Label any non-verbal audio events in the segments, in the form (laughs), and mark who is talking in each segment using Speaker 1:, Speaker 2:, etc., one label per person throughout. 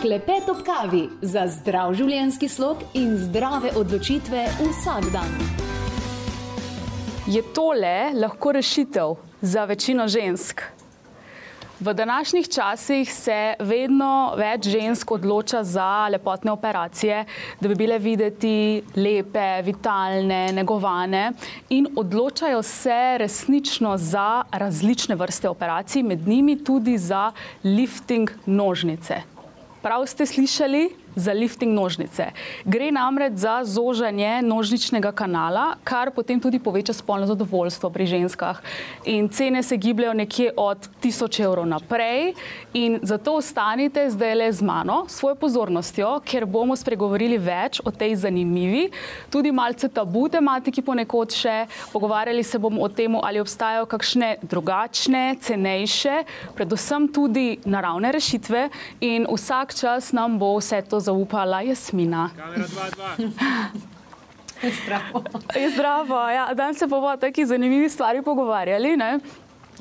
Speaker 1: Klepet ob kavi za zdrav življenjski slog in zdrave odločitve vsak dan.
Speaker 2: Je tole lahko rešitev za večino žensk? V današnjih časih se vedno več žensk odloča za lepotne operacije, da bi bile videti lepe, vitalne, negovane in odločajo se resnično za različne vrste operacij, med njimi tudi za lifting nožnice. Prav ste slišali? Za lifting nožnice. Gre namreč za zožanje nožničnega kanala, kar potem tudi poveča spolno zadovoljstvo pri ženskah. In cene se gibljajo nekje od 1000 evrov naprej. In zato ostanite zdaj le z mano, svojo pozornostjo, ker bomo spregovorili več o tej zanimivi, tudi malce tabu tematiki ponekod še. Pogovarjali se bomo o tem, ali obstajajo kakšne drugačne, cenejše, predvsem tudi naravne rešitve. In vsak čas nam bo vse to zaupala Jasmina. (laughs)
Speaker 3: Zdravo.
Speaker 2: Zdravo. Ja, danes se bomo o takih zanimivih stvarih pogovarjali. Ne?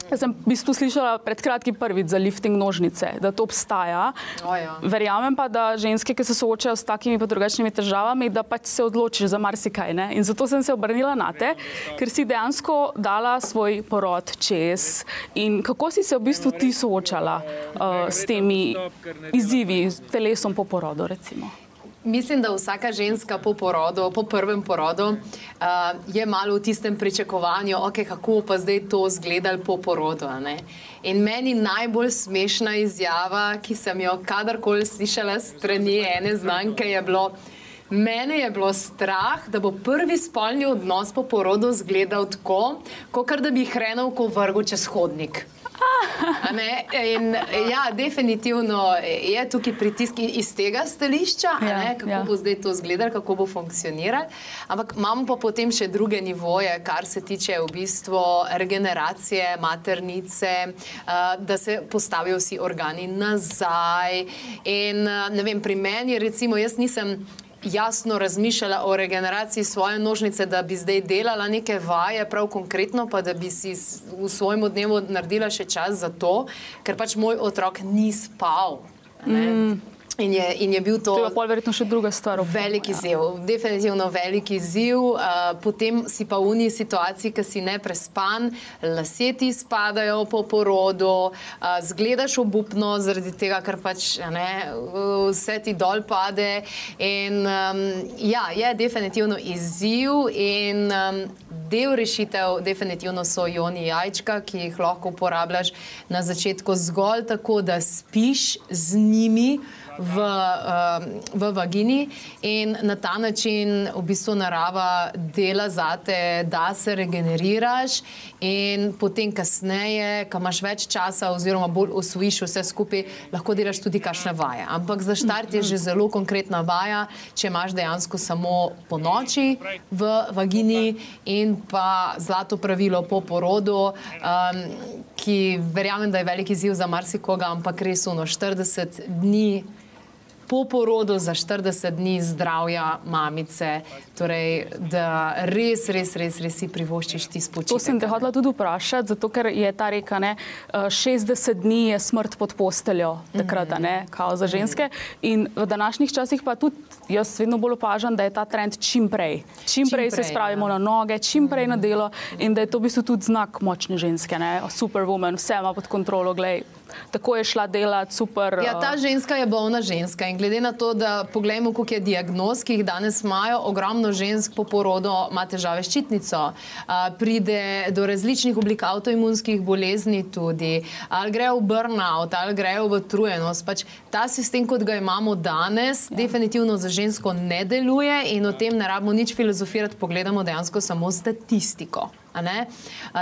Speaker 2: Jaz sem v bistvu slišala pred kratkim prvič za lifting nožnice, da to obstaja.
Speaker 3: O, ja.
Speaker 2: Verjamem pa, da ženske, ki se soočajo s takimi pa drugačnimi težavami, da pač se odločiš za marsikaj. Ne? In zato sem se obrnila na te, ker si dejansko dala svoj porod čez. In kako si se v bistvu ti soočala uh, s temi izzivi, s telesom po porodu, recimo?
Speaker 3: Mislim, da vsaka ženska po porodu, po prvem porodu, uh, je malo v tistem pričakovanju, okay, kako pa zdaj to izgledalo po porodu. ne. In meni najbolj smešna izjava, ki sem jo kadarkoli slišala strani ene znanke, je bilo. Mene je bilo strah, da bo prvi spolni odnos po porodu izgledal tako, kot da bi hrenovko vrgel čez hodnik. In, ja, definitivno je tukaj pritisk iz tega stališča,
Speaker 2: Ja,
Speaker 3: ne, kako
Speaker 2: ja.
Speaker 3: bo zdaj to izgledalo, kako bo funkcioniralo. Ampak imamo pa potem še druge nivoje, kar se tiče v bistvu regeneracije maternice, uh, da se postavijo vsi organi nazaj. In uh, ne vem, pri meni, recimo, jaz nisem. Jasno razmišljala o regeneraciji svoje nožnice, da bi zdaj delala neke vaje, prav konkretno, pa da bi si v svojem dnevu naredila še čas za to, ker pač moj otrok ni spal. Mm. In, je, in je bil to.
Speaker 2: To je pa verjetno še druga stvar.
Speaker 3: Velik izziv, definitivno velik izziv. Uh, potem si pa v uni situaciji, ki si ne prespan, lasje ti spadajo po porodu, uh, zgledaš obupno zaradi tega, ker pač ne, vse ti dol pade. In, um, ja, je definitivno izziv in um, del rešitev definitivno so joni jajčka, ki jih lahko uporabljaš na začetku zgolj tako, da spiš z njimi v, um, v vagini in na ta način v bistvu narava dela zate, da se regeneriraš in potem kasneje, ko imaš več časa oziroma bolj osvojiš vse skupaj, lahko delaš tudi kakšne vaje. Ampak za štart je že zelo konkretna vaja, če imaš dejansko samo po noči v vagini in pa zlato pravilo po porodu, um, ki verjamem, da je velik izziv za marsikoga, ampak res uno 40 dni po porodu za 40 dni zdravja mamice, torej da res, res, res, res si privoščiš ti spočitek.
Speaker 2: To sem te hodila tudi vprašati, zato ker je ta reka, ne, eh, 60 dni je smrt pod posteljo, takrat, a ne, kao za ženske. In v današnjih časih pa tudi jaz vedno bolj opažam, da je ta trend čim prej. Čim,
Speaker 3: Čim
Speaker 2: prej se spravimo
Speaker 3: ja.
Speaker 2: na noge, čim prej na delo in da je to v bistvu tudi znak močne ženske, ne, superwoman, vse ima pod kontrolo, glej. Tako je šla delati, super.
Speaker 3: Ja, ta
Speaker 2: eh,
Speaker 3: ženska je bolna ženska in glede na to, da pogledamo, koliko je diagnoz, ki jih danes imajo, ogromno žensk po porodu ima težave s ščitnico, a, pride do različnih oblik avtoimunskih bolezni tudi, ali grejo v burnout, ali grejo v utrujenost. Pač ta sistem, kot ga imamo danes, ja. definitivno za žensko ne deluje in o tem ne rabimo nič filozofirati, pogledamo dejansko samo statistiko.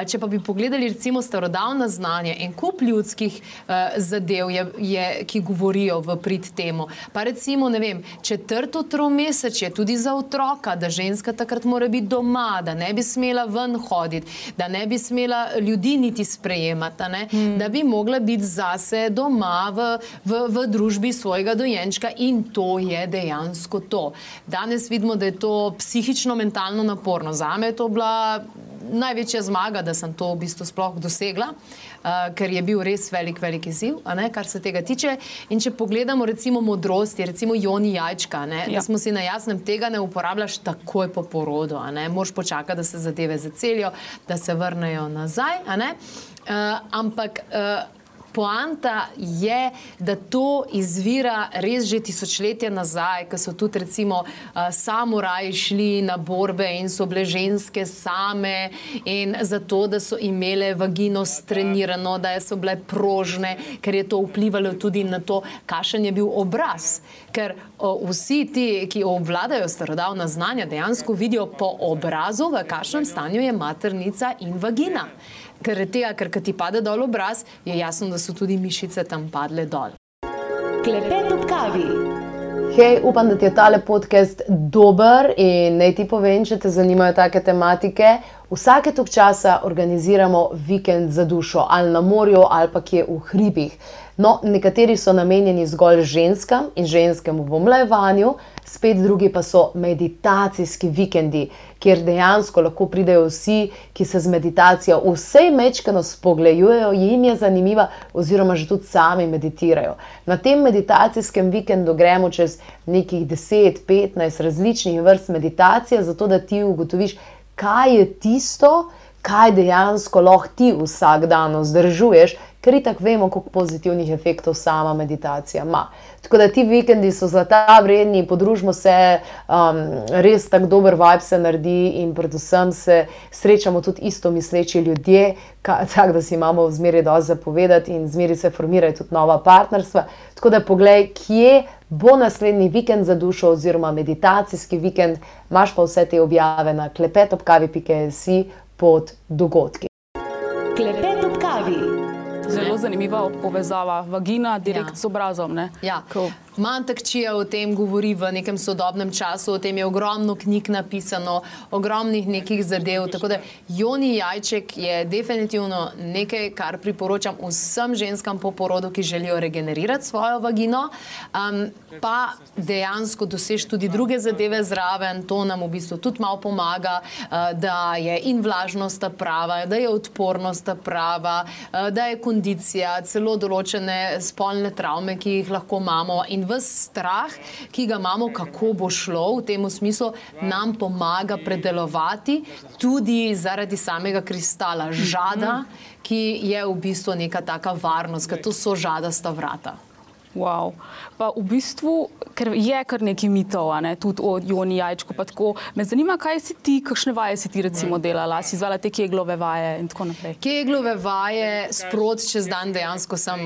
Speaker 3: Če pa bi pogledali recimo starodavna znanja in kup ljudskih uh, zadev, je, je, ki govorijo v prid temu. Pa recimo, ne vem, četrto tromesečje tudi za otroka, da ženska takrat mora biti doma, da ne bi smela ven hoditi, da ne bi smela ljudi niti sprejemati, hmm. da bi mogla biti zase doma v, v, v družbi svojega dojenčka in to je dejansko to. Danes vidimo, da je to psihično, mentalno naporno. Zame je to bila največja zmaga, da sem to v bistvu sploh dosegla, uh, ker je bil res velik, velik izziv, ne, kar se tega tiče. In če pogledamo recimo modrosti, recimo Joni Jajčka, ne, ja. da smo si na jasnem tega ne uporabljaš takoj po porodu, moš počakati, da se zadeve zacelijo, da se vrnejo nazaj. Uh, ampak uh, poanta je, da to izvira res že tisočletja nazaj, ko so tudi recimo uh, samuraji šli na borbe in so bile ženske same in zato, da so imele vagino strenirano, da so bile prožne, ker je to vplivalo tudi na to, kakšen je bil obraz. Ker vsi ti, ki obvladajo starodavna znanja, dejansko vidijo po obrazu, v kakšnem stanju je maternica in vagina ker tega, ker ti pade dol obraz, je jasno, da so tudi mišice tam padle dol.
Speaker 1: Klepet ob kavi.
Speaker 4: Hej, upam, da ti je tale podcast dober in naj ti povem, če te zanimajo take tematike. Vsake tok časa organiziramo vikend za dušo, ali na morju, ali pa kje v hribih. No, nekateri so namenjeni zgolj ženskam in ženskemu v omlajevanju, spet drugi pa so meditacijski vikendi, kjer dejansko lahko pridejo vsi, ki se z meditacijo vsej mečkano spogledujejo, jim je zanimiva, oziroma že tudi sami meditirajo. Na tem meditacijskem vikendu gremo čez nekih 10-15 različnih vrst meditacije, zato da ti ugotoviš, kaj je tisto, kaj dejansko lahko ti vsak dan vzdržuješ, ker tako vemo, koliko pozitivnih efektov sama meditacija ima. Tako da ti vikendi so zlata vredni, podružimo se, um, res tako dober vibe se naredi in predvsem se srečamo tudi isto misleči ljudje, (laughs) tako da si imamo zmeraj dosti zapovedati in zmeraj se formirajo tudi nova partnerstva. Tako da poglej, kje bo naslednji vikend za dušo oziroma meditacijski vikend, imaš pa vse te objave na klepetopkavi.si pod dogodki.
Speaker 1: Klepet ob kavi.
Speaker 2: Zelo zanimiva povezava vagina direkt ja. z obrazom.
Speaker 3: Ja. Mantakčija o tem govori v nekem sodobnem času, o tem je ogromno knjig napisano, ogromnih nekih zadev. Tako da Joni Jajček je definitivno nekaj, kar priporočam vsem ženskam po porodu, ki želijo regenerirati svojo vagino, um, pa dejansko dosež tudi druge zadeve zraven. To nam v bistvu tudi malo pomaga, uh, da je in vlažnost prava, da je odpornost prava, uh, da je kondicija, celo določene spolne travme, ki jih lahko imamo. In v strah, ki ga imamo, kako bo šlo v tem smislu, nam pomaga predelovati tudi zaradi samega kristala žada, ki je v bistvu neka taka varnost, ker to so žadasta vrata.
Speaker 2: Wow. Pa v bistvu, ker je kar nekaj mitov, ne? tudi o Joni Jajčku. Me zanima, kaj si ti, kakšne vaje si ti recimo delala, si izvala te keglove vaje in tako naprej.
Speaker 3: Keglove vaje sprot čez dan dejansko sem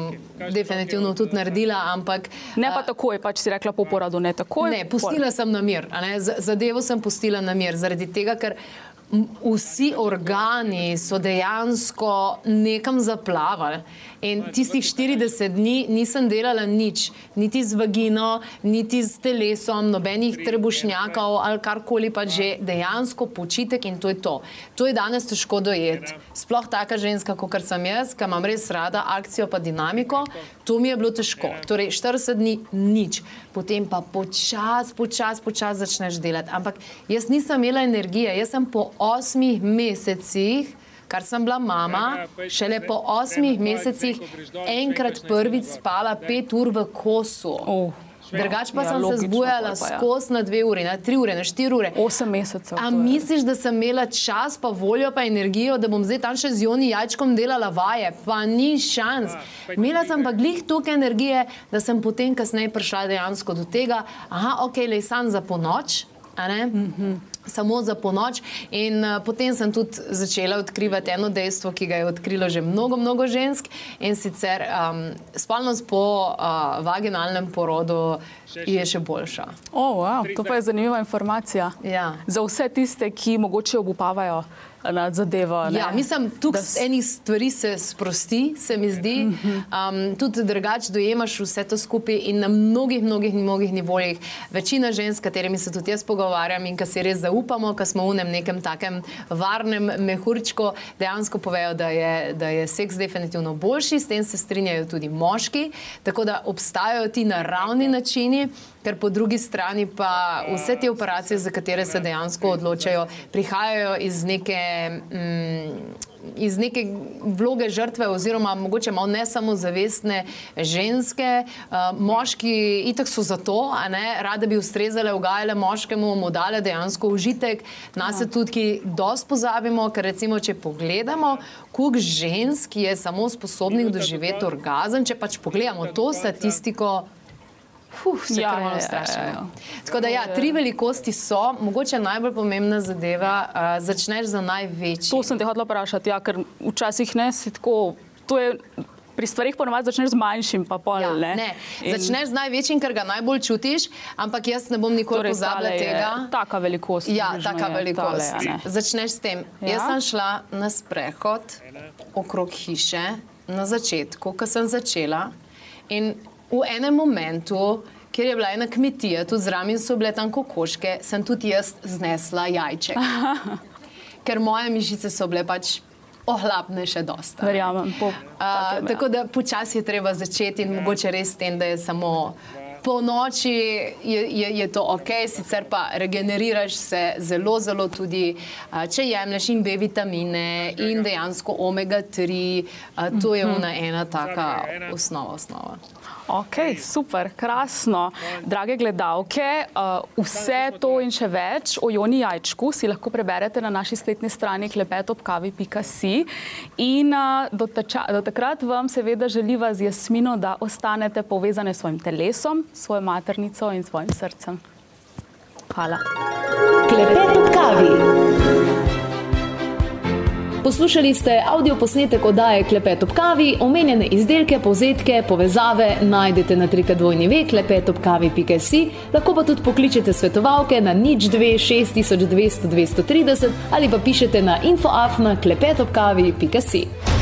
Speaker 3: definitivno tudi naredila, ampak.
Speaker 2: Ne pa takoj, pač si rekla po poradu, ne takoj.
Speaker 3: Ne, pustila sem na mir, zadevo sem pustila na mir, zaradi tega, ker vsi organi so dejansko nekam zaplavali. In tistih 40 dni nisem delala nič, niti z vagino, niti z telesom, nobenih trebušnjakov ali karkoli pa že, dejansko počitek in to je to. To je danes težko dojeti. Sploh taka ženska, kot sem jaz, ki imam res rada akcijo pa dinamiko, to mi je bilo težko. Torej 40 dni nič, potem pa počas, počas, počas začneš delati. Ampak jaz nisem imela energije, jaz sem po osmih mesecih kar sem bila mama, šele po osmih mesecih enkrat prvič spala pet ur v kosu. Drugač pa ja, sem se zbujala ja. skozi na dve uri, na tri ure, na štiri ure.
Speaker 2: Osem mesecev.
Speaker 3: A misliš, da sem imela čas, pa voljo, pa energijo, da bom zdaj tam še z Joni jajčkom delala vaje? Pa ni šans. Imela sem pa glih toliko energije, da sem potem kasneje prišla dejansko do tega, aha, ok, le san za ponoč. Mm -hmm samo za ponoč. In uh, potem sem tudi začela odkrivati eno dejstvo, ki ga je odkrilo že mnogo, mnogo žensk in sicer um, spolnost po uh, vaginalnem porodu je še boljša.
Speaker 2: Oh, wow. To pa je zanimiva informacija.
Speaker 3: Ja.
Speaker 2: Za vse tiste, ki mogoče obupavajo nad zadevo.
Speaker 3: Ja, mislim, tukaj s... enih stvari se sprosti, se mi zdi. Um, tudi drugače dojemaš vse to skupaj in na mnogih, mnogih, mnogih nivojih. Večina žensk, s katerimi se tudi jaz pogovarjam in ki si res zaupamo, ki smo v nem nekem takem varnem mehurčku, dejansko povejo, da je, da je seks definitivno boljši, s tem se strinjajo tudi moški. Tako da obstajajo ti naravni načini ker po drugi strani pa vse te operacije, za katere se dejansko odločajo, prihajajo iz neke. Mm, iz neke vloge žrtve, oziroma mogoče malo ne samo zavestne ženske. Uh, moški itak so za to, rade bi ustrezale, ugajale moškemu, mu dale dejansko užitek. Nas je tudi, ki dosti pozabimo, ker recimo, če pogledamo, koliko žensk je samo sposobnih doživeti orgazem, če pač pogledamo to statistiko. Se ja, ja, ja, ja. Tako da, ja, tri velikosti so, mogoče najbolj pomembna zadeva. Uh, začneš za največji.
Speaker 2: To sem te hotel vprašati, ja, ker včasih ne si tako. Pri stvarih ponovadi začneš z manjšim, pa pol. Ja, ne.
Speaker 3: Ne. In... Začneš z največjim, ker ga najbolj čutiš, ampak jaz ne bom nikoli torej, pozabila tega.
Speaker 2: Taka velikost.
Speaker 3: Ja, taka velikost. Tale, začneš s tem. Ja? Jaz sem šla na sprehod okrog hiše na začetku, ko sem začela. In v enem momentu, kjer je bila ena kmetija, tudi zraven so bile tam kokoške, sem tudi jaz znesla jajček. (laughs) Ker moje mišice so bile pač ohlapne še dosta.
Speaker 2: Verjamem. Po,
Speaker 3: uh, tako da počasi je treba začeti in mogoče res tem, da je samo. Po noči je, je, je to ok, sicer pa regeneriraš se zelo, zelo tudi, če jemliš in B vitamine in dejansko omega-3, to je ona ena taka osnova. osnova.
Speaker 2: Ok, super, krasno. Drage gledalke, uh, vse to in še več o Joni Jajčku si lahko preberete na naši spletni strani klepetopkavi.si. In uh, do, tača, do takrat vam seveda želiva z Jasmino, da ostanete povezane s svojim telesom, svojo maternico in svojim srcem. Hvala.
Speaker 1: Klepet ob kavi. Poslušali ste avdio posnetek oddaje Klepet ob kavi, omenjene izdelke, povzetke, povezave najdete na trikadvojni ve klepetobkavi.si, lahko pa tudi pokličete svetovalke na nič 2 6200 230 ali pa pišete na infoafna klepetobkavi.si.